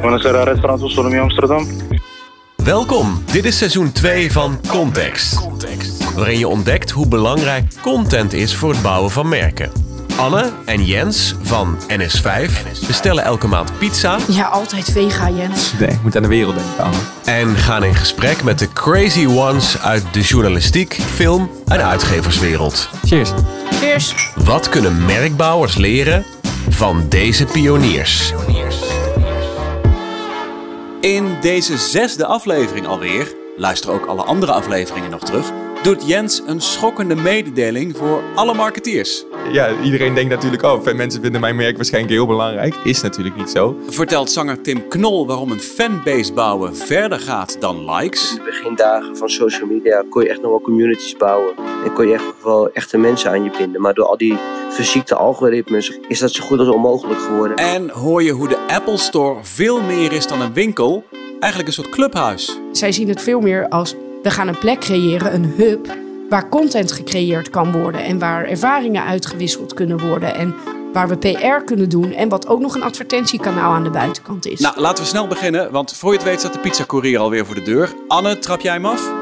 Buonasera, restaurant Autonomie Amsterdam. Welkom, dit is seizoen 2 van Context. Waarin je ontdekt hoe belangrijk content is voor het bouwen van merken. Anne en Jens van NS5 bestellen elke maand pizza Ja, altijd vega, Jens. Nee, ik moet aan de wereld denken, Anne. en gaan in gesprek met de crazy ones uit de journalistiek, film en uitgeverswereld. Cheers. Cheers. Wat kunnen merkbouwers leren van deze pioniers? In deze zesde aflevering alweer, luister ook alle andere afleveringen nog terug, doet Jens een schokkende mededeling voor alle marketeers. Ja, iedereen denkt natuurlijk, oh, veel mensen vinden mijn merk waarschijnlijk heel belangrijk. Is natuurlijk niet zo. Vertelt zanger Tim Knol waarom een fanbase bouwen verder gaat dan likes. de begindagen van social media kon je echt nog wel communities bouwen. En kon je echt wel echte mensen aan je binden. Maar door al die verziekte algoritmes is dat zo goed als onmogelijk geworden. En hoor je hoe de Apple Store veel meer is dan een winkel, eigenlijk een soort clubhuis. Zij zien het veel meer als we gaan een plek creëren, een hub, waar content gecreëerd kan worden en waar ervaringen uitgewisseld kunnen worden en waar we PR kunnen doen en wat ook nog een advertentiekanaal aan de buitenkant is. Nou, laten we snel beginnen, want voor je het weet staat de pizzacourier alweer voor de deur. Anne, trap jij hem af?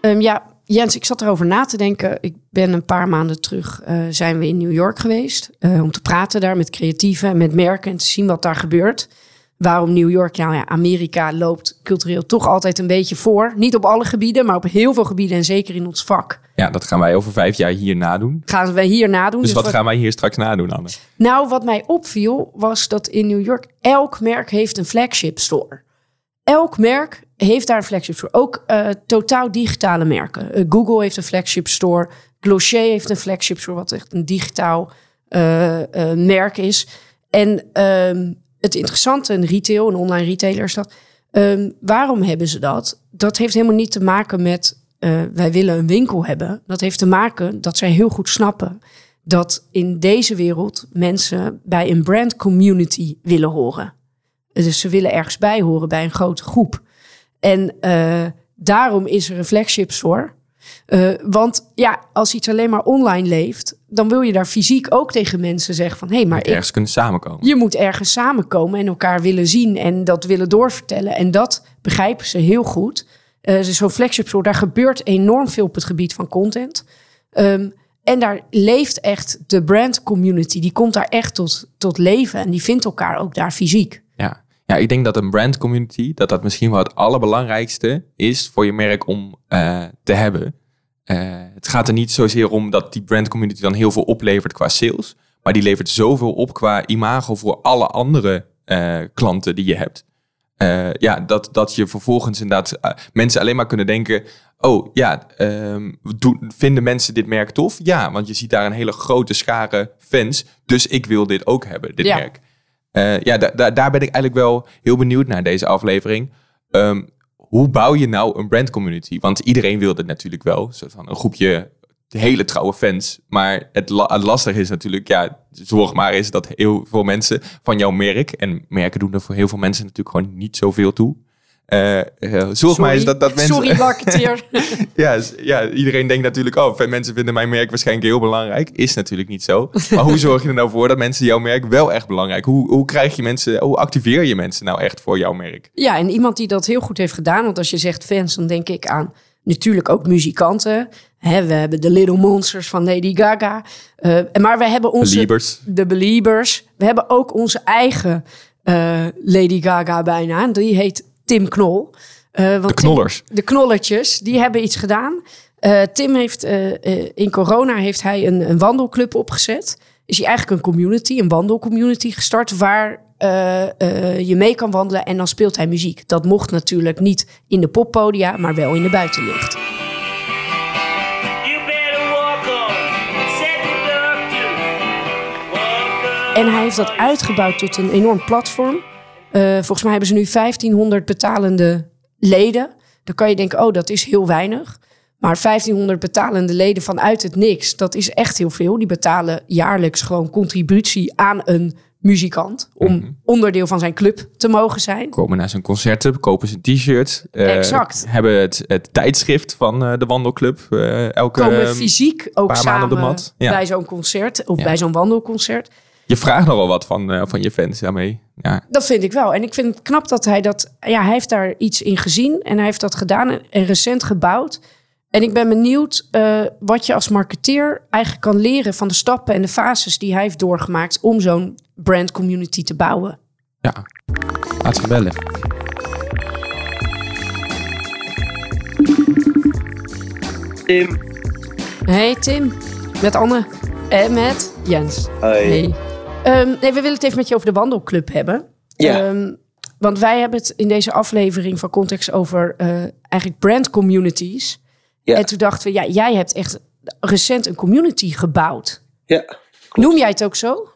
Ehm, ja, Jens, ik zat erover na te denken. Ik ben een paar maanden terug, eh, zijn we in New York geweest. eh, om te praten daar met creatieven en met merken en te zien wat daar gebeurt. Waarom New York, nou ja, Amerika loopt cultureel toch altijd een beetje voor. Niet op alle gebieden, maar op heel veel gebieden en zeker in ons vak. Ja, dat gaan wij over vijf jaar hier nadoen. Gaan we hier nadoen. Dus wat wat- gaan wij hier straks nadoen, Anne? Nou, wat mij opviel was dat in New York elk merk heeft een flagship store. Elk merk heeft daar een flagship store. Ook eh, totaal digitale merken. Eh, Google heeft een flagship store. Glossier heeft een flagship store, wat echt een digitaal eh, merk is. En ehm, het interessante in retail, en online retailer is dat. ehm, waarom hebben ze dat? Dat heeft helemaal niet te maken met eh, wij willen een winkel hebben. Dat heeft te maken dat zij heel goed snappen dat in deze wereld mensen bij een brand community willen horen. Dus ze willen ergens bij horen bij een grote groep. En eh, daarom is er een flagship store. Eh, want ja, als iets alleen maar online leeft, dan wil je daar fysiek ook tegen mensen zeggen van hé, hey, maar ik, Ergens kunnen samenkomen. je moet ergens samenkomen en elkaar willen zien en dat willen doorvertellen. En dat begrijpen ze heel goed. Dus zo'n flagship store, daar gebeurt enorm veel op het gebied van content. Ehm, en daar leeft echt de brand community. Die komt daar echt tot, tot leven en die vindt elkaar ook daar fysiek. Ja. ja, ik denk dat een brand community, dat dat misschien wel het allerbelangrijkste is voor je merk om eh, te hebben. Eh, het gaat er niet zozeer om dat die brand community dan heel veel oplevert qua sales. Maar die levert zoveel op qua imago voor alle andere eh, klanten die je hebt. Ja, dat, dat je vervolgens inderdaad mensen alleen maar kunnen denken... oh ja, ehm, vinden mensen dit merk tof? Ja, want je ziet daar een hele grote schare fans. Dus ik wil dit ook hebben, dit Ja. merk. Eh, ja, da- da- daar ben ik eigenlijk wel heel benieuwd naar deze aflevering. Ehm, hoe bouw je nou een brand community? Want iedereen wil dit natuurlijk wel. Een van een groepje hele trouwe fans. Maar het, la- het lastige is natuurlijk, ja, zorg maar eens dat heel veel mensen van jouw merk, en merken doen er voor heel veel mensen natuurlijk gewoon niet zoveel toe. Eh, eh, zorg maar eens dat, dat mensen. Sorry, marketeer. ja, ja, iedereen denkt natuurlijk, oh, mensen vinden mijn merk waarschijnlijk heel belangrijk. Is natuurlijk niet zo. Maar hoe zorg je er nou voor dat mensen jouw merk wel echt belangrijk? Hoe, hoe krijg je mensen, hoe activeer je mensen nou echt voor jouw merk? Ja, en iemand die dat heel goed heeft gedaan. Want als je zegt fans, dan denk ik aan natuurlijk ook muzikanten. We hebben de Little Monsters van Lady Gaga. Eh, maar we hebben onze... Beliebers. De Beliebers. We hebben ook onze eigen Lady Gaga bijna. En Die heet Tim Knol. Eh, want De knollers. Tim- de knollertjes, die hebben iets gedaan. Eh, Tim heeft eh, in corona heeft hij een, een wandelclub opgezet. Is hij eigenlijk een community, een wandelcommunity gestart... waar eh, eh, je mee kan wandelen en dan speelt hij muziek. Dat mocht natuurlijk niet in de poppodia, maar wel in de buitenlucht. En hij heeft dat uitgebouwd tot een enorm platform. Eh, volgens mij hebben ze nu 1500 betalende leden. Dan kan je denken, oh, dat is heel weinig. Maar 1500 betalende leden vanuit het niks, dat is echt heel veel. Die betalen jaarlijks gewoon contributie aan een muzikant. Om onderdeel van zijn club te mogen zijn. Komen naar zijn concerten, kopen zijn t-shirt. eh, Exact. Hebben het, het tijdschrift van eh, de wandelclub. eh, elke Komen ehm, fysiek ook samen op de mat. Ja. bij zo'n concert of Ja. bij zo'n wandelconcert. Je vraagt nogal wat van, eh, van je fans daarmee. Ja. Dat vind ik wel. En ik vind het knap dat hij dat... Ja, hij heeft daar iets in gezien en hij heeft dat gedaan en, en recent gebouwd. En ik ben benieuwd eh, wat je als marketeer eigenlijk kan leren van de stappen en de fases die hij heeft doorgemaakt om zo'n brand community te bouwen. ja. Laat ze bellen. Tim. Hey Tim, met Anne en met Jens. Hoi. Hey. Ehm, nee, we willen het even met je over de wandelclub hebben. Ja. Ehm, want wij hebben het in deze aflevering van Context over eh, eigenlijk brand communities. Ja. En toen dachten we, ja, jij hebt echt recent een community gebouwd. Ja. Noem jij het ook zo?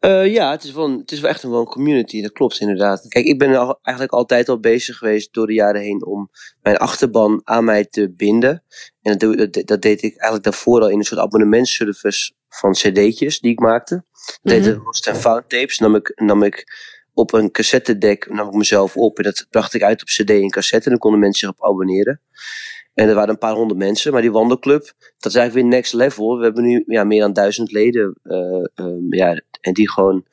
Eh, ja, het is, wel een- het is wel echt een, wel een community, dat klopt inderdaad. Kijk, ik ben al, eigenlijk altijd al bezig geweest door de jaren heen om mijn achterban aan mij te binden. En dat, dat, dat deed ik eigenlijk daarvoor al in een soort abonnementservice van cd'tjes die ik maakte. Dat heette Lost and Found tapes. Nam ik, nam ik op een cassettedek nam ik mezelf op en dat bracht ik uit op cd en cassette. En dan konden mensen zich op abonneren. En er waren een paar honderd mensen, maar die wandelclub, dat is eigenlijk weer next level. We hebben nu ja, meer dan duizend leden. eh, ehm, ja, en die gewoon,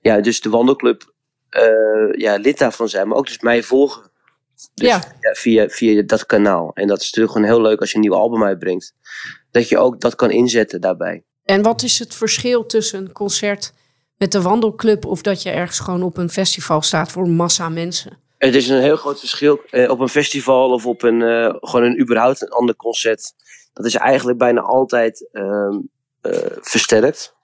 ja, dus de wandelclub, eh, ja, lid daarvan zijn, maar ook dus mij volgen. Dus, Ja. via, via dat kanaal. En dat is natuurlijk gewoon heel leuk als je een nieuw album uitbrengt. Dat je ook dat kan inzetten daarbij. En wat is het verschil tussen een concert met de wandelclub of dat je ergens gewoon op een festival staat voor massa mensen? Het is een heel groot verschil eh, op een festival of op een, eh, gewoon een überhaupt een ander concert. Dat is eigenlijk bijna altijd ehm, eh, versterkt.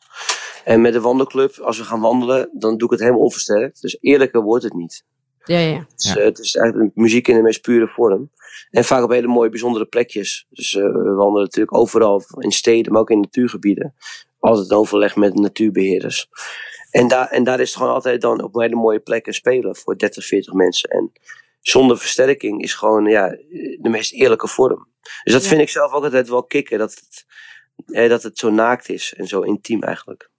En met de wandelclub, als we gaan wandelen, dan doe ik het helemaal onversterkt. Dus eerlijker wordt het niet. Ja, ja. Dus, eh, het is eigenlijk muziek in de meest pure vorm. En vaak op hele mooie, bijzondere plekjes. Dus eh, we wandelen natuurlijk overal in steden, maar ook in natuurgebieden. Altijd overleg met natuurbeheerders. En daar, en daar is het gewoon altijd dan op hele mooie plekken spelen voor 30, 40 mensen. En zonder versterking is gewoon ja, de meest eerlijke vorm. Dus dat Ja. vind ik zelf ook altijd wel kicken. Dat het, eh, dat het zo naakt is en zo intiem eigenlijk.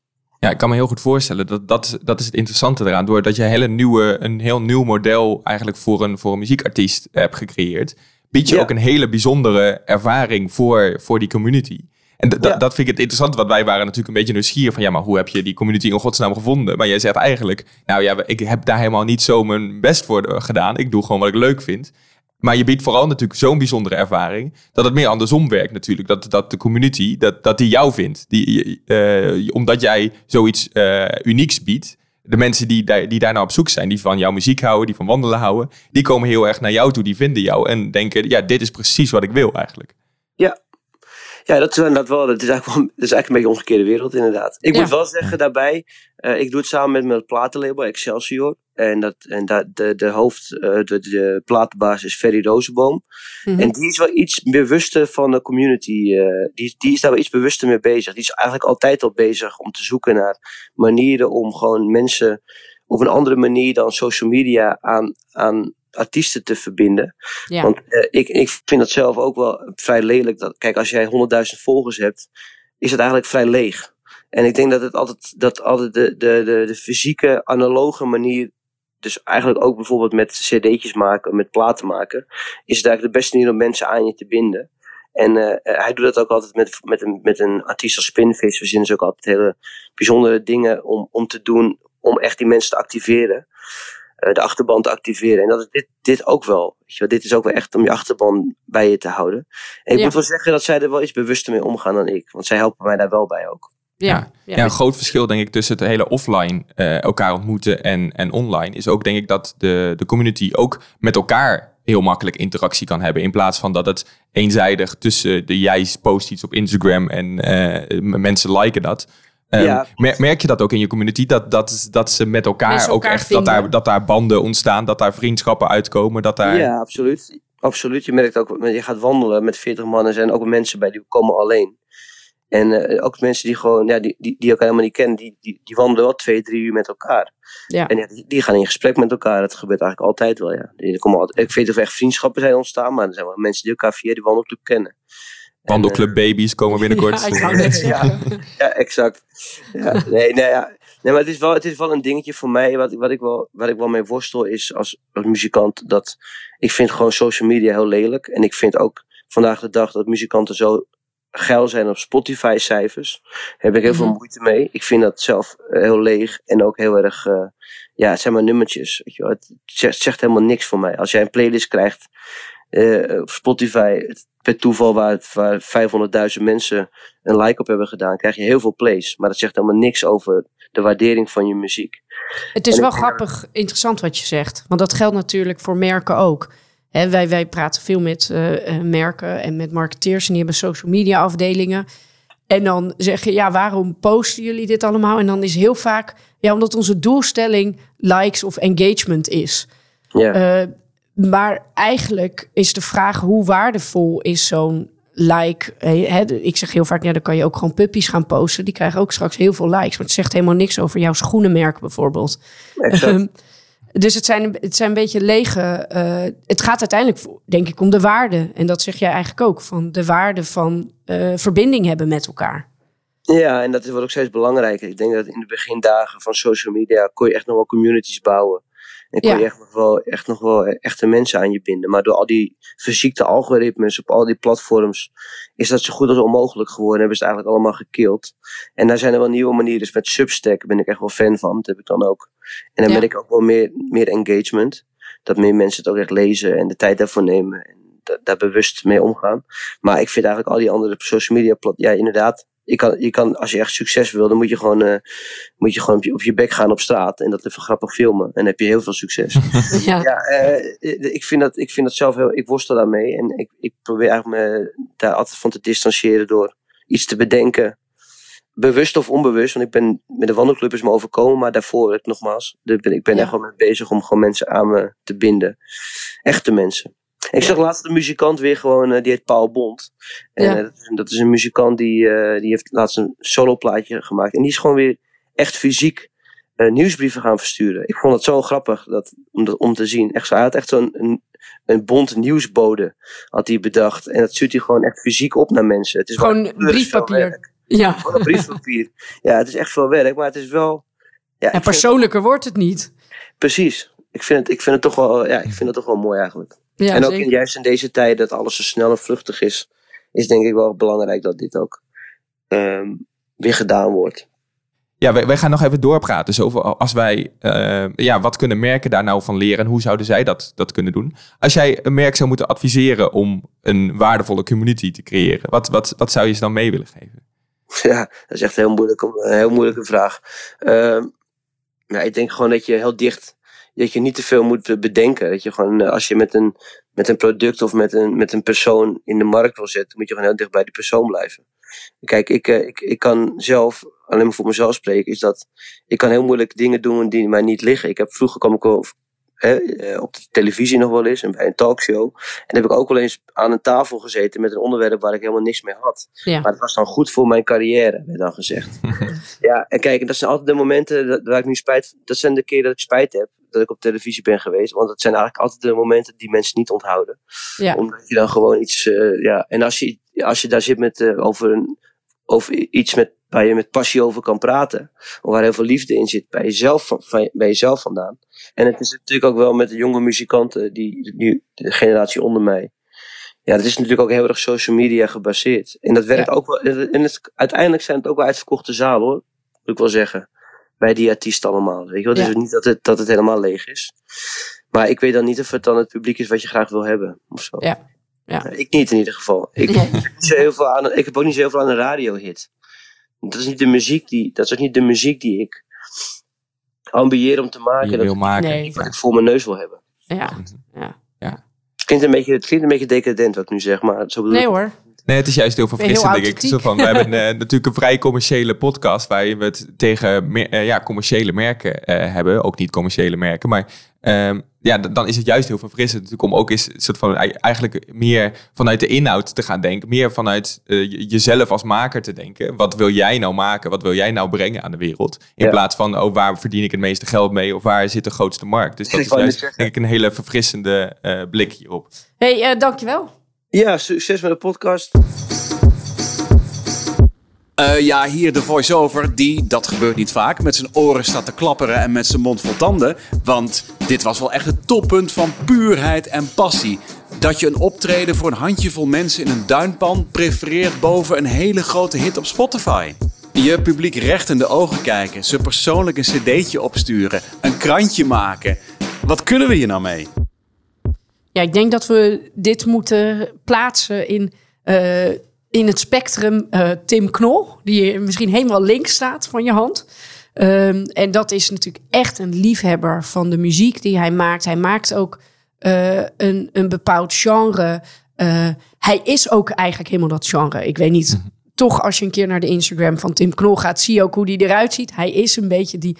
Ja, ik kan me heel goed voorstellen. Dat, dat, dat is het interessante eraan. Doordat je een, hele nieuwe, een heel nieuw model eigenlijk voor een, voor een muziekartiest hebt gecreëerd, bied je Ja. ook een hele bijzondere ervaring voor, voor die community. En Ja. dat vind ik het interessant, want wij waren natuurlijk een beetje nieuwsgierig van, ja, maar hoe heb je die community in godsnaam gevonden? Maar jij zegt eigenlijk, nou ja, ik heb daar helemaal niet zo mijn best voor eh, gedaan. Ik doe gewoon wat ik leuk vind. Maar je biedt vooral natuurlijk zo'n bijzondere ervaring. Dat het meer andersom werkt natuurlijk. Dat, dat de community, dat, dat die jou vindt. Die, eh, omdat jij zoiets eh, unieks biedt. De mensen die, die daar nou op zoek zijn. Die van jouw muziek houden, die van wandelen houden. Die komen heel erg naar jou toe. Die vinden jou en denken, ja, dit is precies wat ik wil eigenlijk. Ja, dat is inderdaad wel. Dat is eigenlijk, wel, dat is eigenlijk een beetje een omgekeerde wereld, inderdaad. Ik Ja. moet wel zeggen daarbij, eh, ik doe het samen met mijn platenlabel Excelsior. En, dat, en dat, de, de hoofd, eh, de, de platenbaas is Ferry Rozenboom. Mhm. En die is wel iets bewuster van de community. eh, die, die is daar wel iets bewuster mee bezig. Die is eigenlijk altijd al bezig om te zoeken naar manieren om gewoon mensen op een andere manier dan social media aan, aan artiesten te verbinden. Ja. Want eh, ik, ik vind dat zelf ook wel vrij lelijk. Dat, kijk, als jij 100.000 volgers hebt, is het eigenlijk vrij leeg. En ik denk dat het altijd, dat altijd de, de, de, de fysieke, analoge manier. Dus eigenlijk ook bijvoorbeeld met cd'tjes maken, met platen maken. Is het eigenlijk de beste manier om mensen aan je te binden. En eh, eh, hij doet dat ook altijd met, met, een, met een artiest als Spinfish. We zien dus ook altijd hele bijzondere dingen om, om te doen. Om echt die mensen te activeren. Eh, de achterban te activeren. En dat is dit, dit ook wel. Weet je wel. Dit is ook wel echt om je achterban bij je te houden. En ik Ja. moet wel zeggen dat zij er wel iets bewuster mee omgaan dan ik. Want zij helpen mij daar wel bij ook. Ja, Ja, een groot verschil denk ik tussen het hele offline eh, elkaar ontmoeten en, en online is ook denk ik dat de, de community ook met elkaar heel makkelijk interactie kan hebben. In plaats van dat het eenzijdig tussen de jij post iets op Instagram en eh, mensen liken dat. Ehm, Ja. mer- merk je dat ook in je community? Dat, dat, dat ze met elkaar ook echt dat daar, dat daar banden ontstaan, dat daar vriendschappen uitkomen, dat daar. Ja, absoluut. Absoluut. Je merkt ook, je gaat wandelen met 40 man. Er zijn ook mensen bij die komen alleen. En eh, ook mensen die gewoon, ja, die, die, die elkaar helemaal niet kennen, die, die, die wandelen wel twee, drie uur met elkaar. Ja. En ja, die, die gaan in gesprek met elkaar. Dat gebeurt eigenlijk altijd wel, ja. Die, komen altijd, ik weet niet of er echt vriendschappen zijn ontstaan, maar er zijn wel mensen die elkaar via die wandelclub kennen. Wandelclub baby's komen binnenkort. Ja, ik wou net zeggen. Ja, exact. Ja, nee, nee, ja. nee, maar het is, wel, het is wel een dingetje voor mij. Wat, wat, ik wel, wat ik wel mee worstel is als, als muzikant. Dat ik vind gewoon social media heel lelijk. En ik vind ook vandaag de dag dat muzikanten zo geil zijn op Spotify-cijfers. Daar heb ik heel veel Mhm. moeite mee. Ik vind dat zelf eh, heel leeg en ook heel erg. eh, ja, het zijn maar nummertjes. Weet je wel. Het zegt, het zegt helemaal niks voor mij. Als jij een playlist krijgt eh, op Spotify, per toeval waar, het- waar 500.000 mensen een like op hebben gedaan, krijg je heel veel plays. Maar dat zegt helemaal niks over de waardering van je muziek. Het is En wel grappig, interessant wat je zegt. Want dat geldt natuurlijk voor merken ook. Wij, wij praten veel met eh, eh, merken en met marketeers. En die hebben social media afdelingen. En dan zeg je, ja, waarom posten jullie dit allemaal? En dan is heel vaak, ja, omdat onze doelstelling likes of engagement is. Ja. Eh, maar eigenlijk is de vraag, hoe waardevol is zo'n like? Hè, ik zeg heel vaak, ja, dan kan je ook gewoon puppies gaan posten. Die krijgen ook straks heel veel likes. Maar het zegt helemaal niks over jouw schoenenmerk bijvoorbeeld. Ehm, dus het zijn, het zijn een beetje lege. eh, het gaat uiteindelijk, denk ik, om de waarde. En dat zeg jij eigenlijk ook. Van de waarde van eh, verbinding hebben met elkaar. Ja, en dat wordt ook steeds belangrijker. Ik denk dat in de begindagen van social media kon je echt nog wel communities bouwen. En kon Ja. je echt nog, wel, echt nog wel echte mensen aan je binden. Maar door al die verziekte algoritmes op al die platforms is dat zo goed als onmogelijk geworden. Hebben ze het eigenlijk allemaal gekild. En daar zijn er wel nieuwe manieren. Dus met Substack ben ik echt wel fan van. Dat heb ik dan ook. En dan Ja. ben ik ook wel meer, meer engagement. Dat meer mensen het ook echt lezen en de tijd daarvoor nemen. En da- daar bewust mee omgaan. Maar ik vind eigenlijk al die andere social media plat. Ja, inderdaad. Je kan, je kan, als je echt succes wil, dan moet je gewoon, eh, moet je gewoon op, je, op je bek gaan op straat. En dat even grappig filmen. En dan heb je heel veel succes. Ja. ja, eh, ik, vind dat, ik vind dat zelf heel. Ik worstel daarmee. En ik, ik probeer eigenlijk me daar altijd van te distancieren door iets te bedenken. Bewust of onbewust, want ik ben met de wandelclub is me overkomen, maar daarvoor, ik, nogmaals, daar ben, ik ben Ja. echt wel mee bezig om gewoon mensen aan me te binden. Echte mensen. Ik zag laatst een muzikant weer gewoon, eh, die heet Paul Bond. En Ja. eh, dat, is, een- dat is een muzikant die, eh, die heeft laatst een soloplaatje gemaakt. En die is gewoon weer echt fysiek nieuwsbrieven gaan versturen. Ik vond het zo grappig dat, om, dat, om te zien. Echt zo, hij had echt zo'n een, een bond nieuwsbode had hij bedacht. En dat stuurt hij gewoon echt fysiek op naar mensen. Het is Gewoon briefpapier. Ja. Gewoon een briefpapier. ja, het is echt veel werk, maar het is wel... Ja, het- persoonlijker wordt het niet. precies. Ik vind, het, ik, vind het toch wel, ja, ik vind het toch wel mooi eigenlijk. Ja, en ook in, juist in deze tijd dat alles zo snel en vluchtig is, is denk ik wel belangrijk dat dit ook ehm, weer gedaan wordt. Ja, wij, wij gaan nog even doorpraten. Dus over als wij, eh, ja, wat kunnen merken daar nou van leren en hoe zouden zij dat, dat kunnen doen? Als jij een merk zou moeten adviseren om een waardevolle community te creëren, wat, wat, wat zou je ze dan mee willen geven? Ja, dat is echt heel moeilijk, een heel moeilijke vraag. Ehm, ja, ik denk gewoon dat je heel dicht, dat je niet te veel moet bedenken. Dat je gewoon, eh, als je met een, met een product of met een, met een persoon in de markt wil zetten, moet je gewoon heel dicht bij die persoon blijven. Kijk, ik, eh, ik, ik kan zelf, alleen maar voor mezelf spreken, is dat ik kan heel moeilijk dingen doen die mij niet liggen. Ik heb vroeger kwam ik wel, eh, op de televisie nog wel eens en bij een talkshow. En heb ik ook wel eens aan een tafel gezeten met een onderwerp waar ik helemaal niks mee had. Ja. Maar het was dan goed voor mijn carrière, werd dan gezegd. ja, en kijk, dat zijn altijd de momenten dat, waar ik nu spijt. Dat zijn de keren dat ik spijt heb dat ik op televisie ben geweest. Want dat zijn eigenlijk altijd de momenten die mensen niet onthouden. Ja. Omdat je dan gewoon iets. eh, ja, en als je, als je daar zit met, eh, over, een, over iets met, waar je met passie over kan praten. Of waar heel veel liefde in zit, bij jezelf, van, van, bij jezelf vandaan. En het is natuurlijk ook wel met de jonge muzikanten, die, die, de generatie onder mij. Ja, dat is natuurlijk ook heel erg social media gebaseerd. En dat werkt Ja. ook wel. En het, uiteindelijk zijn het ook wel uitverkochte zalen hoor. Moet ik wel zeggen. Bij die artiesten allemaal. Weet je wel? Ja. Dus niet dat het, dat het helemaal leeg is. Maar ik weet dan niet of het dan het publiek is wat je graag wil hebben. Of zo. Ja. Ja. Ik niet in ieder geval. Ik, heb niet zo heel veel aan, ik heb ook niet zo heel veel aan een radiohit. Dat is niet de muziek die, dat is ook niet de muziek die ik ambieer om te maken. Die je dat wil maken. Nee. wat ik voor mijn neus wil hebben. Ja. Het klinkt een beetje, het klinkt een beetje decadent wat ik nu zeg, maar zo bedoel Nee ik. Nee, het is juist heel verfrissend, heel denk ik. Zo van, we hebben eh, natuurlijk een vrij commerciële podcast... waarin we het tegen eh, ja, commerciële merken eh, hebben. Ook niet commerciële merken, maar... ehm, ja, dan is het juist heel verfrissend natuurlijk om ook eens een soort van, ei- eigenlijk meer vanuit de inhoud te gaan denken. Meer vanuit je- jezelf als maker te denken. Wat wil jij nou maken? Wat wil jij nou brengen aan de wereld? In Ja. plaats van, oh, waar verdien ik het meeste geld mee? Of waar zit de grootste markt? Dus dat Ik is juist, denk ik, een hele verfrissende eh, blik hierop. hey, eh, dankjewel. Ja, succes met de podcast. Eh, ja, hier de voice-over, die, dat gebeurt niet vaak, met zijn oren staat te klapperen en met zijn mond vol tanden. Want dit was wel echt het toppunt van puurheid en passie. Dat je een optreden voor een handjevol mensen in een duinpan prefereert boven een hele grote hit op Spotify. Je publiek recht in de ogen kijken, ze persoonlijk een cd'tje opsturen, een krantje maken. Wat kunnen we hier nou mee? Ja, ik denk dat we dit moeten plaatsen in, eh, in het spectrum eh, Tim Knol, die misschien helemaal links staat van je hand. Ehm, en dat is natuurlijk echt een liefhebber van de muziek die hij maakt. Hij maakt ook eh, een, een bepaald genre. Hij is ook eigenlijk helemaal dat genre. Ik weet niet, toch als je een keer naar de Instagram van Tim Knol gaat, zie je ook hoe die eruit ziet. Hij is een beetje die,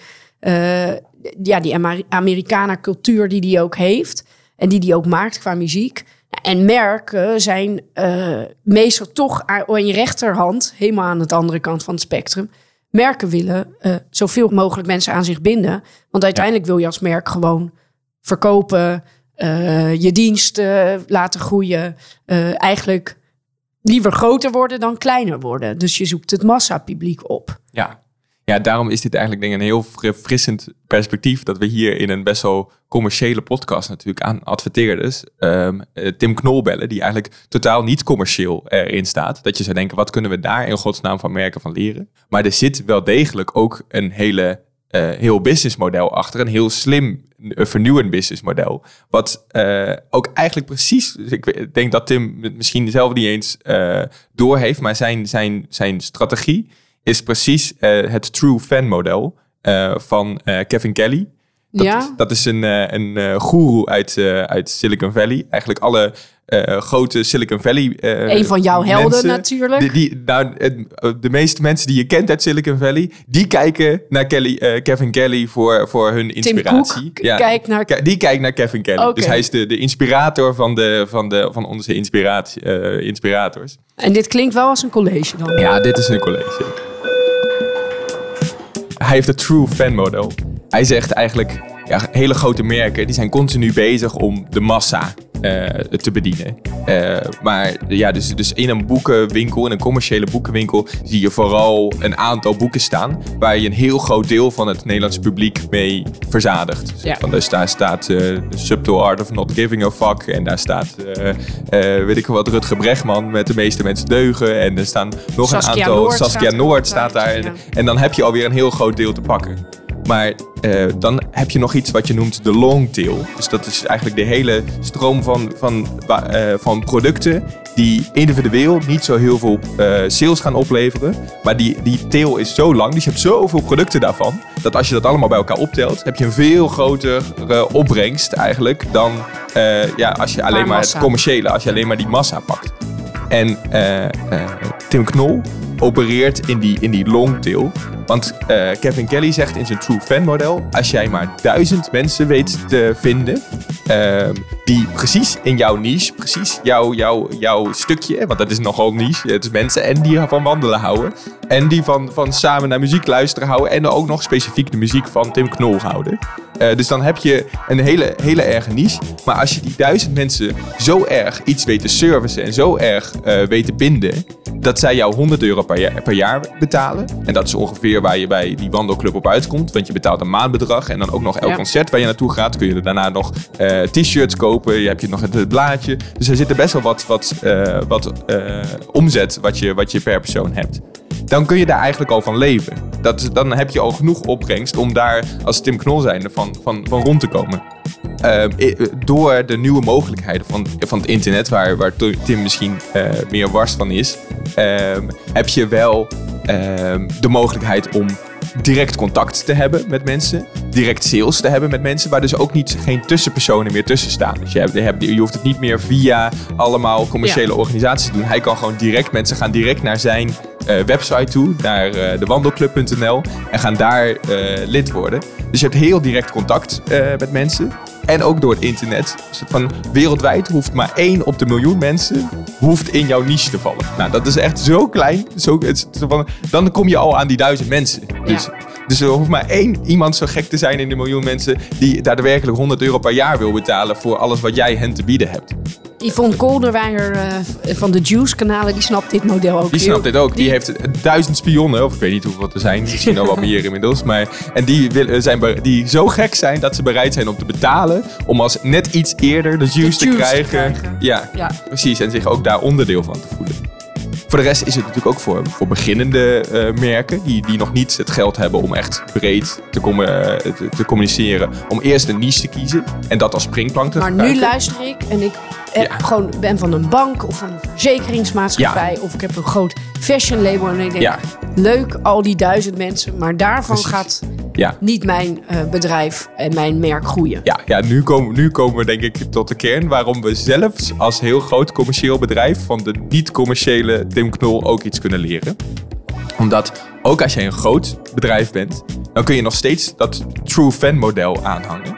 ja, die Amer- Amerikaner cultuur die hij ook heeft. En die hij ook maakt qua muziek. En merken zijn eh, meestal toch aan je rechterhand, helemaal aan de andere kant van het spectrum. Merken willen eh, zoveel mogelijk mensen aan zich binden. Want uiteindelijk wil je als merk gewoon verkopen, eh, je diensten laten groeien. eigenlijk liever groter worden dan kleiner worden. Dus je zoekt het massapubliek op. Ja. Ja, daarom is dit eigenlijk een heel verfrissend perspectief dat we hier in een best wel commerciële podcast natuurlijk aan adverteerders ehm, eh, Tim Knol bellen, die eigenlijk totaal niet commercieel erin staat. Dat je zou denken, wat kunnen we daar in godsnaam van merken van leren? Maar er zit wel degelijk ook een hele eh, heel businessmodel achter. Een heel slim, vernieuwend businessmodel. Wat eh, ook eigenlijk precies... ik denk dat Tim het misschien zelf niet eens eh doorheeft... maar zijn, zijn, zijn strategie is precies eh, het true fan model eh, van eh, Kevin Kelly. Dat, Ja. is, dat is een, een goeroe uit, uit Silicon Valley. Eigenlijk alle grote Silicon Valley eh, Een van jouw helden mensen, natuurlijk. Die, die, nou, de meeste mensen die je kent uit Silicon Valley, die kijken naar Kelly, Kevin Kelly voor, voor hun inspiratie. Cook k- kijkt naar- Die kijkt naar Kevin Kelly. Dus hij is de, de inspirator van, de, van, de, van onze inspiratie, inspirators. En dit klinkt wel als een college dan. Ja, dit is een college. Hij heeft het true fan model. Hij zegt eigenlijk, ja, hele grote merken die zijn continu bezig om de massa eh, te bedienen. Eh, maar ja, dus, dus in een boekenwinkel, in een commerciële boekenwinkel, zie je vooral een aantal boeken staan waar je een heel groot deel van het Nederlandse publiek mee verzadigt. Dus Ja. van, dus daar staat eh The Subtle Art of Not Giving a Fuck en daar staat, weet ik wel wat, Rutger Bregman met de meeste mensen deugen. En er staan nog Saskia een aantal, Noord Saskia staat Noord staat daar. ja. En dan heb je alweer een heel groot deel te pakken. Maar eh, dan heb je nog iets wat je noemt de long tail. Dus dat is eigenlijk de hele stroom van, van, eh, van producten die individueel niet zo heel veel eh, sales gaan opleveren. Maar die, die tail is zo lang, dus je hebt zoveel producten daarvan, dat als je dat allemaal bij elkaar optelt, heb je een veel grotere opbrengst eigenlijk dan ja, als je alleen maar het commerciële, als je alleen maar die massa pakt. En Tim Knol opereert in die, in die long tail. Want eh, Kevin Kelly zegt in zijn True Fan model... als jij maar duizend mensen weet te vinden... ehm, die precies in jouw niche, precies jouw, jouw, jouw stukje... want dat is nogal niche, het is mensen... en die van wandelen houden... en die van, van samen naar muziek luisteren houden... en ook nog specifiek de muziek van Tim Knol houden... Eh, dus dan heb je een hele, hele erge niche. Maar als je die duizend mensen zo erg iets weet te servicen en zo erg eh weet te binden, dat zij jou 100 euro per jaar, per jaar betalen. En dat is ongeveer waar je bij die wandelclub op uitkomt. Want je betaalt een maandbedrag en dan ook nog elk Ja. concert waar je naartoe gaat. Kun je er daarna nog eh, t-shirts kopen. Je hebt je nog het, blaadje. Dus er zit er best wel wat, wat, eh, wat eh, omzet wat je, wat je per persoon hebt dan kun je daar eigenlijk al van leven. Dat, is- dan heb je al genoeg opbrengst om daar als Tim Knol zijnde van, van, van rond te komen. Door de nieuwe mogelijkheden van, van het internet, waar, waar Tim misschien meer wars van is, heb je wel de mogelijkheid om direct contact te hebben met mensen, direct sales te hebben met mensen, waar dus ook niet geen tussenpersonen meer tussen staan. Dus je, hebt, je, hebt- je hoeft het niet meer via allemaal commerciële Ja. organisaties te doen. Hij kan gewoon direct, mensen gaan direct naar zijn website toe, naar eh dewandelclub.nl en gaan daar eh, lid worden. Dus je hebt heel direct contact eh, met mensen. En ook door het internet. Dus van wereldwijd hoeft maar één op de miljoen mensen hoeft in jouw niche te vallen. Nou, dat is echt zo klein. Zo, het van, dan kom je al aan die duizend mensen. Dus, dus er hoeft maar één iemand zo gek te zijn in de miljoen mensen die daadwerkelijk 100 euro per jaar wil betalen voor alles wat jij hen te bieden hebt. Yvonne Kolderweijer eh, van de Juice-kanalen, die snapt dit model ook Die heel- snapt dit ook. Die heeft duizend spionnen, of ik weet niet hoeveel er zijn. Misschien al wat meer inmiddels. Maar, en die, willen, zijn, die zo gek zijn dat ze bereid zijn om te betalen. Om als net iets eerder de juice, te, juice te krijgen. krijgen. Ja, Ja. precies. En zich ook daar onderdeel van te voelen. Voor de rest is het natuurlijk ook voor, voor beginnende eh, merken. Die, die nog niet het geld hebben om echt breed te, eh, te, te communiceren. Om eerst een niche te kiezen. En dat als springplank te Maar nu gebruiken. luister ik en ik heb Ja. gewoon, ben van een bank of een verzekeringsmaatschappij of ik heb een groot fashion label en ik denk, Ja. leuk al die duizend mensen, maar daarvan Precies. gaat niet mijn eh, bedrijf en mijn merk groeien. Ja, ja nu, komen, nu komen we denk ik tot de kern waarom we zelfs als heel groot commercieel bedrijf van de niet-commerciële Tim Knol ook iets kunnen leren. Omdat ook als jij een groot bedrijf bent, dan kun je nog steeds dat true fan model aanhangen.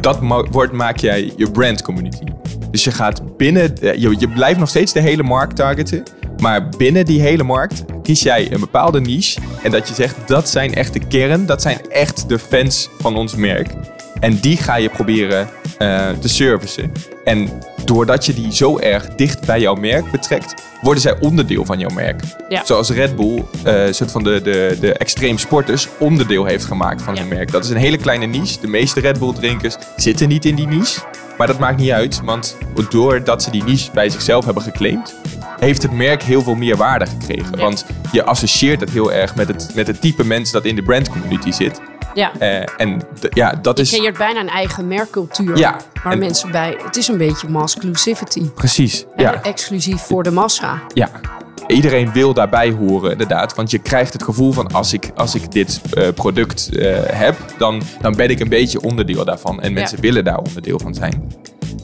Dat wordt, maak jij je brand community. Dus je gaat binnen, eh, je, je blijft nog steeds de hele markt targeten. Maar binnen die hele markt kies jij een bepaalde niche. En dat je zegt, dat zijn echt de kern. Dat zijn echt de fans van ons merk. En die ga je proberen eh, te servicen. En doordat je die zo erg dicht bij jouw merk betrekt, worden zij onderdeel van jouw merk. Ja. Zoals Red Bull, eh soort van de, de, de extreem sporters, onderdeel heeft gemaakt van hun merk. Dat is een hele kleine niche. De meeste Red Bull drinkers zitten niet in die niche. Maar dat maakt niet uit, want doordat ze die niche bij zichzelf hebben geclaimd, heeft het merk heel veel meer waarde gekregen. Ja. Want je associeert het heel erg met het, met het type mensen dat in de brand community zit. Ja. Eh, en ja, dat Je is creëert bijna een eigen merkcultuur. Ja, Waar en- mensen bij. Het is een beetje mass-inclusivity. precies. Ja, Exclusief voor de massa. ja. Iedereen wil daarbij horen, inderdaad. Want je krijgt het gevoel van als ik, als ik dit eh, product eh, heb, dan, dan ben ik een beetje onderdeel daarvan. En mensen Ja. willen daar onderdeel van zijn.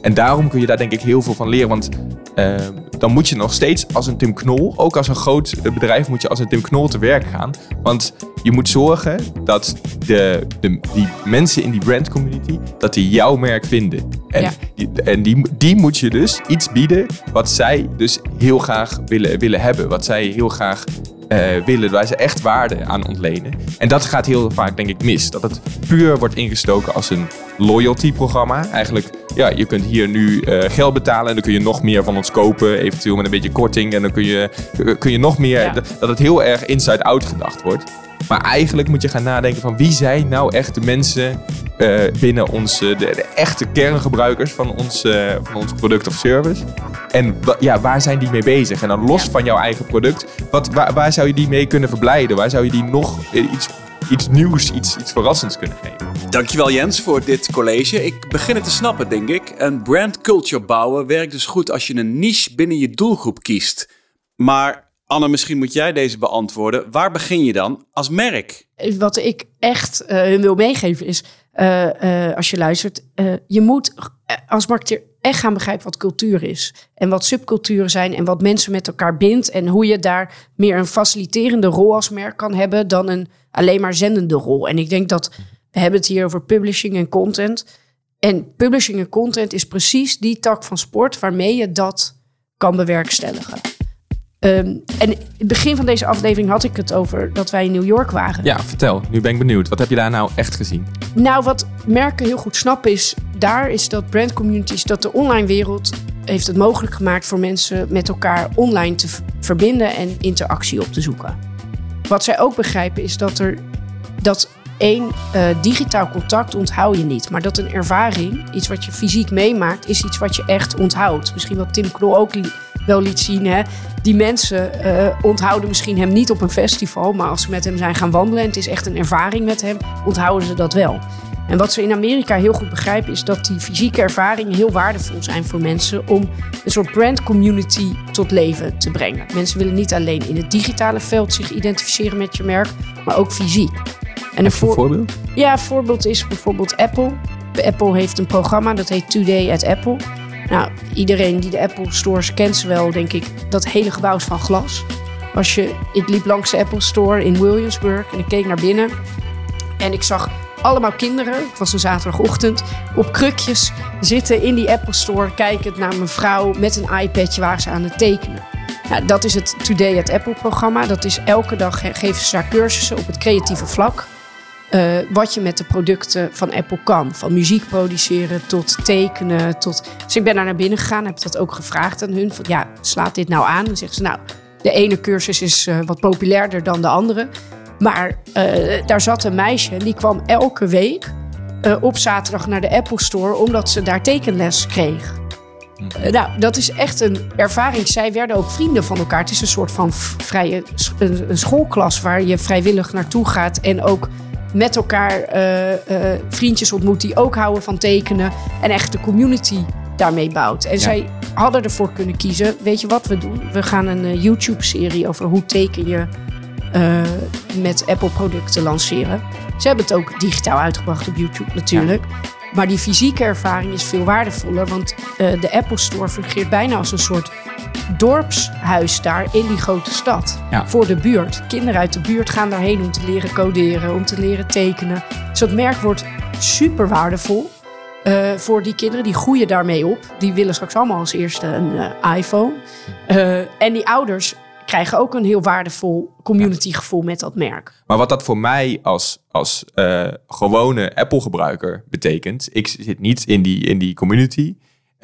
En daarom kun je daar denk ik heel veel van leren. Want eh, dan moet je nog steeds als een Tim Knol, ook als een groot bedrijf, moet je als een Tim Knol te werk gaan. Want je moet zorgen dat de, de, die mensen in die brand community, dat die jouw merk vinden. En, Ja. die, en die, die moet je dus iets bieden wat zij dus heel graag willen, willen hebben. Wat zij heel graag eh, willen, waar ze echt waarde aan ontlenen. En dat gaat heel vaak, denk ik, mis. Dat het puur wordt ingestoken als een loyalty-programma. Eigenlijk, ja, je kunt hier nu eh, geld betalen en dan kun je nog meer van ons kopen. Eventueel met een beetje korting. En dan kun je, kun je nog meer, Ja. dat het heel erg inside-out gedacht wordt. Maar eigenlijk moet je gaan nadenken van wie zijn nou echt de mensen eh, binnen onze, de, de echte kerngebruikers van ons, eh, van ons product of service. En ja, waar zijn die mee bezig? En dan los Ja. van jouw eigen product, wat, waar, waar zou je die mee kunnen verblijden? Waar zou je die nog eh, iets, iets nieuws, iets, iets verrassends kunnen geven? Dankjewel Jens voor dit college. Ik begin het te snappen, denk ik. Een brand culture bouwen werkt dus goed als je een niche binnen je doelgroep kiest. Maar Anne, misschien moet jij deze beantwoorden. Waar begin je dan als merk? Wat ik echt eh, hun wil meegeven is, eh, eh, als je luistert, je moet als marketeer echt gaan begrijpen wat cultuur is. En wat subculturen zijn en wat mensen met elkaar bindt. En hoe je daar meer een faciliterende rol als merk kan hebben dan een alleen maar zendende rol. En ik denk dat, we hebben het hier over publishing en content. En publishing en content is precies die tak van sport waarmee je dat kan bewerkstelligen. Ehm, en in het begin van deze aflevering had ik het over dat wij in New York waren. Ja, vertel. Nu ben ik benieuwd. Wat heb je daar nou echt gezien? Nou, wat merken heel goed snappen is, daar is dat brand communities, dat de online wereld heeft het mogelijk gemaakt voor mensen met elkaar online te verbinden en interactie op te zoeken. Wat zij ook begrijpen is dat er dat één eh, digitaal contact onthoud je niet, maar dat een ervaring, iets wat je fysiek meemaakt, is iets wat je echt onthoudt. Misschien wat Tim Knol ook wel liet zien. Hè? Die mensen eh, onthouden misschien hem niet op een festival, maar als ze met hem zijn gaan wandelen en het is echt een ervaring met hem, onthouden ze dat wel. En wat ze in Amerika heel goed begrijpen is dat die fysieke ervaringen heel waardevol zijn voor mensen om een soort brand community tot leven te brengen. Mensen willen niet alleen in het digitale veld zich identificeren met je merk, maar ook fysiek. En een Een voor- voorbeeld? ja, een voorbeeld is bijvoorbeeld Apple. Apple heeft een programma dat heet Today at Apple. Nou, iedereen die de Apple stores kent ze wel, denk ik. Dat hele gebouw is van glas. Als je, ik liep langs de Apple store in Williamsburg en ik keek naar binnen. En ik zag allemaal kinderen, het was een zaterdagochtend, op krukjes zitten in die Apple store. Kijkend naar mijn vrouw met een iPadje waar ze aan het tekenen. Nou, dat is het Today at Apple programma. Dat is elke dag ge- geven ze daar cursussen op het creatieve vlak. Eh, wat je met de producten van Apple kan. Van muziek produceren tot tekenen. Tot... Dus ik ben daar naar binnen gegaan, heb dat ook gevraagd aan hun. Van, ja, slaat dit nou aan? Dan zeggen ze, nou, de ene cursus is eh, wat populairder dan de andere. Maar eh, daar zat een meisje en die kwam elke week op zaterdag naar de Apple Store... omdat ze daar tekenles kreeg. Eh, nou, dat is echt een ervaring. Zij werden ook vrienden van elkaar. Het is een soort van vrije een schoolklas waar je vrijwillig naartoe gaat en ook met elkaar eh, eh, vriendjes ontmoet die ook houden van tekenen en echt de community daarmee bouwt. En zij hadden ervoor kunnen kiezen, weet je wat we doen? We gaan een eh, YouTube-serie over hoe teken je met Apple-producten lanceren. Ze hebben het ook digitaal uitgebracht op YouTube natuurlijk. Maar die fysieke ervaring is veel waardevoller. Want de Apple Store fungeert bijna als een soort dorpshuis daar in die grote stad. Ja. Voor de buurt. Kinderen uit de buurt gaan daarheen om te leren coderen, om te leren tekenen. Dus dat merk wordt super waardevol. eh, voor die kinderen, die groeien daarmee op. Die willen straks allemaal als eerste een eh, iPhone. Eh, en die ouders krijgen ook een heel waardevol community gevoel met dat merk. Maar wat dat voor mij als, als gewone Apple-gebruiker betekent, ik zit niet in die, in die community.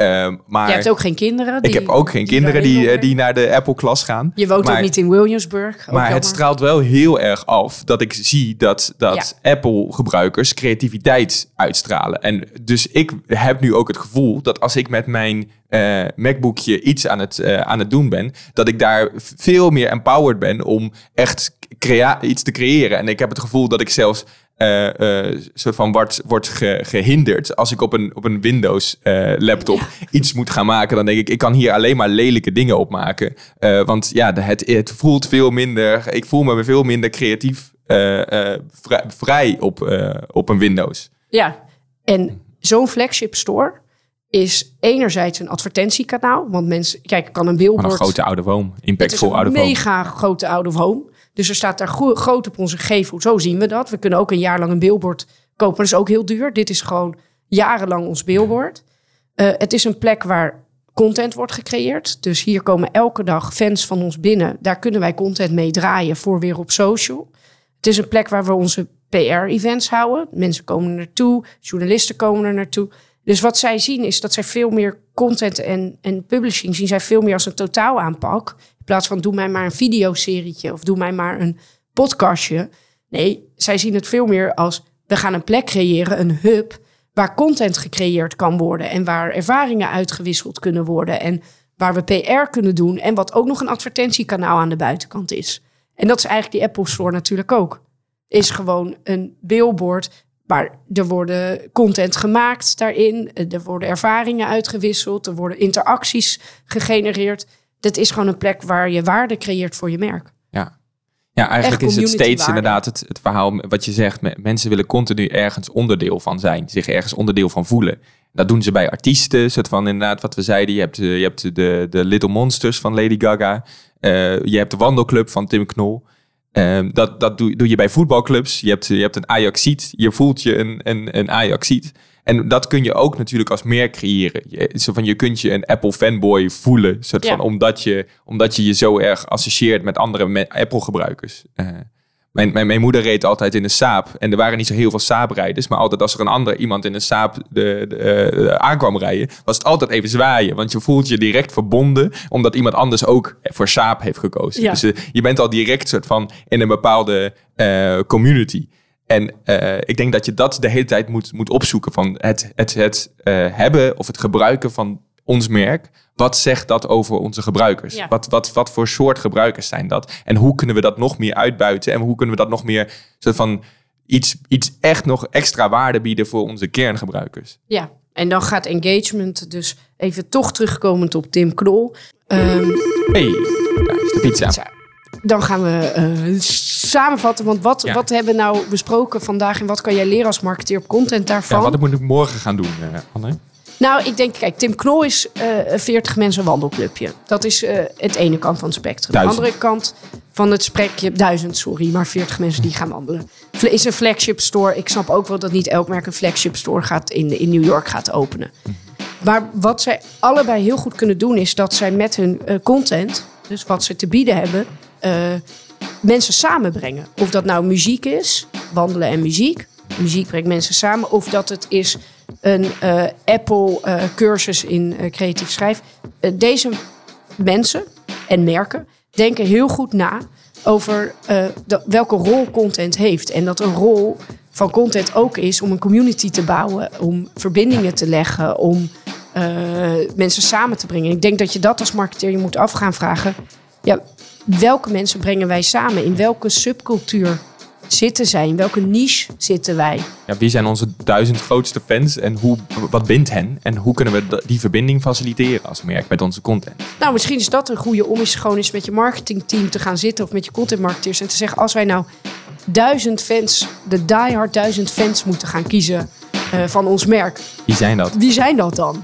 Ehm, maar Je hebt ook geen kinderen. ik die- heb ook geen die kinderen die, eh, die naar de Apple-klas gaan. Je woont maar, ook niet in Williamsburg. Maar het straalt wel heel erg af dat ik zie dat, dat Apple-gebruikers creativiteit uitstralen. En dus ik heb nu ook het gevoel dat als ik met mijn eh, MacBookje iets aan het, eh, aan het doen ben, dat ik daar veel meer empowered ben om echt crea- iets te creëren. En ik heb het gevoel dat ik zelfs eh, soort van wordt, wordt ge- gehinderd als ik op een, op een Windows laptop iets moet gaan maken. Dan denk ik, ik kan hier alleen maar lelijke dingen op maken. Want ja, het, het voelt veel minder, ik voel me veel minder creatief vrij, vrij op, op een Windows. Ja, en zo'n flagship store is enerzijds een advertentiekanaal. Want mensen, kijk, kan een Van een billboard... grote oude woon, impactvol oude een woon. mega grote of home. Dus er staat daar gro- groot op onze gevel. Zo zien we dat. We kunnen ook een jaar lang een billboard kopen. Dat is ook heel duur. Dit is gewoon jarenlang ons billboard. Eh, het is een plek waar content wordt gecreëerd. Dus hier komen elke dag fans van ons binnen. Daar kunnen wij content mee draaien voor weer op social. Het is een plek waar we onze PR-events houden. Mensen komen er naartoe, journalisten komen er naartoe. Dus wat zij zien is dat zij veel meer content en, en publishing zien zij veel meer als een totaal aanpak. In plaats van doe mij maar een videoserietje of doe mij maar een podcastje. Nee, zij zien het veel meer als we gaan een plek creëren, een hub, waar content gecreëerd kan worden en waar ervaringen uitgewisseld kunnen worden en waar we PR kunnen doen en wat ook nog een advertentiekanaal aan de buitenkant is. En dat is eigenlijk die Apple Store natuurlijk ook. Is gewoon een billboard, maar er worden content gemaakt daarin, er worden ervaringen uitgewisseld, er worden interacties gegenereerd. Dat is gewoon een plek waar je waarde creëert voor je merk. Ja. Ja, eigenlijk Echt is het steeds inderdaad het, het verhaal wat je zegt. me- Mensen willen continu ergens onderdeel van zijn. Zich ergens onderdeel van voelen. Dat doen ze bij artiesten. Soort van inderdaad wat we zeiden. Je hebt, eh, je hebt de, de Little Monsters van Lady Gaga. Eh, je hebt de wandelclub van Tim Knol. Ehm, dat dat doe, doe je bij voetbalclubs. Je hebt, je hebt een Ajaxiet. Je voelt je een, een, een Ajaxiet. En dat kun je ook natuurlijk als merk creëren. Je, zo van, je kunt je een Apple fanboy voelen. Soort Ja. van, omdat, je, omdat je je zo erg associeert met andere Apple gebruikers. Eh, mijn, mijn, mijn moeder reed altijd in een Saab. En er waren niet zo heel veel Saab-rijders. Maar altijd als er een ander iemand in een Saab de, de, eh, aankwam rijden... was het altijd even zwaaien. Want je voelt je direct verbonden... omdat iemand anders ook voor Saab heeft gekozen. Ja. Dus eh, je bent al direct soort van in een bepaalde eh, community. En ik denk dat je dat de hele tijd moet, moet opzoeken. Van het, het, het hebben of het gebruiken van ons merk. Wat zegt dat over onze gebruikers? Ja. Wat, wat, wat voor soort gebruikers zijn dat? En hoe kunnen we dat nog meer uitbuiten? En hoe kunnen we dat nog meer soort van iets, iets echt nog extra waarde bieden voor onze kerngebruikers? Ja, en dan gaat engagement dus even toch terugkomend op Tim Knol. Ehm, hey, daar is de pizza. Pizza. dan gaan we eh, samenvatten. Want wat, Ja. wat hebben we nou besproken vandaag en wat kan jij leren als marketeer op content daarvan? Ja, wat moet ik morgen gaan doen, eh, Anne? Nou, ik denk, kijk, Tim Knol is eh, een 40 mensen wandelclubje. Dat is eh, het ene kant van het spectrum. Duizend. De andere kant van het sprekje, duizend, sorry, maar 40 mensen die gaan wandelen. Is een flagship store. Ik snap ook wel dat niet elk merk een flagship store gaat in, in New York gaat openen. Maar wat zij allebei heel goed kunnen doen, is dat zij met hun eh, content, dus wat ze te bieden hebben, eh, mensen samenbrengen. Of dat nou muziek is, wandelen en muziek. Muziek brengt mensen samen. Of dat het is een eh, Apple-cursus in eh, creatief schrijf. Eh, deze mensen en merken denken heel goed na over eh, welke rol content heeft. En dat een rol van content ook is om een community te bouwen, om verbindingen te leggen, om eh, mensen samen te brengen. Ik denk dat je dat als marketeer je moet af gaan vragen. Ja, welke mensen brengen wij samen? In welke subcultuur zitten zij? In welke niche zitten wij? Ja, wie zijn onze duizend grootste fans en hoe, wat bindt hen? En hoe kunnen we die verbinding faciliteren als merk met onze content? Nou, misschien is dat een goede om eens gewoon eens met je marketingteam te gaan zitten of met je contentmarketeers en te zeggen: als wij nou duizend fans, de diehard duizend fans moeten gaan kiezen eh, van ons merk, Wie zijn dat? wie zijn dat dan?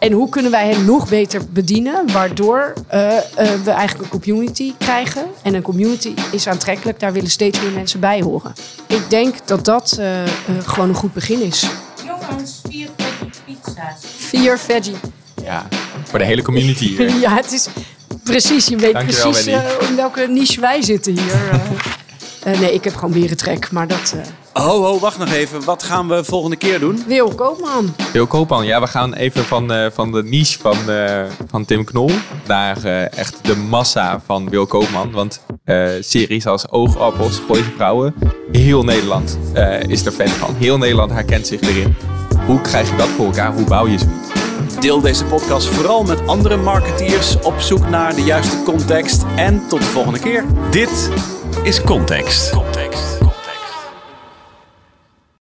En hoe kunnen wij hen nog beter bedienen, waardoor eh, eh, we eigenlijk een community krijgen. En een community is aantrekkelijk, daar willen steeds meer mensen bij horen. Ik denk dat dat eh, gewoon een goed begin is. Jongens, vier veggie pizza's. Vier veggie. Ja, voor de hele community hier. Ja, het is precies. Je weet Dankjewel, precies eh, in welke niche wij zitten hier. eh. Eh, nee, ik heb gewoon berentrek, maar dat... Ho, ho, wacht nog even. Wat gaan we volgende keer doen? Wil Koopman. Wil Koopman, ja, we gaan even van, eh, van de niche van, eh, van Tim Knol naar eh, echt de massa van Wil Koopman. Want eh, series als Oogappels, Gooise Vrouwen, heel Nederland eh, is er fan van. Heel Nederland herkent zich erin. Hoe krijg je dat voor elkaar? Hoe bouw je zoiets? Deel deze podcast vooral met andere marketeers op zoek naar de juiste context. En tot de volgende keer. Dit is Context. Context.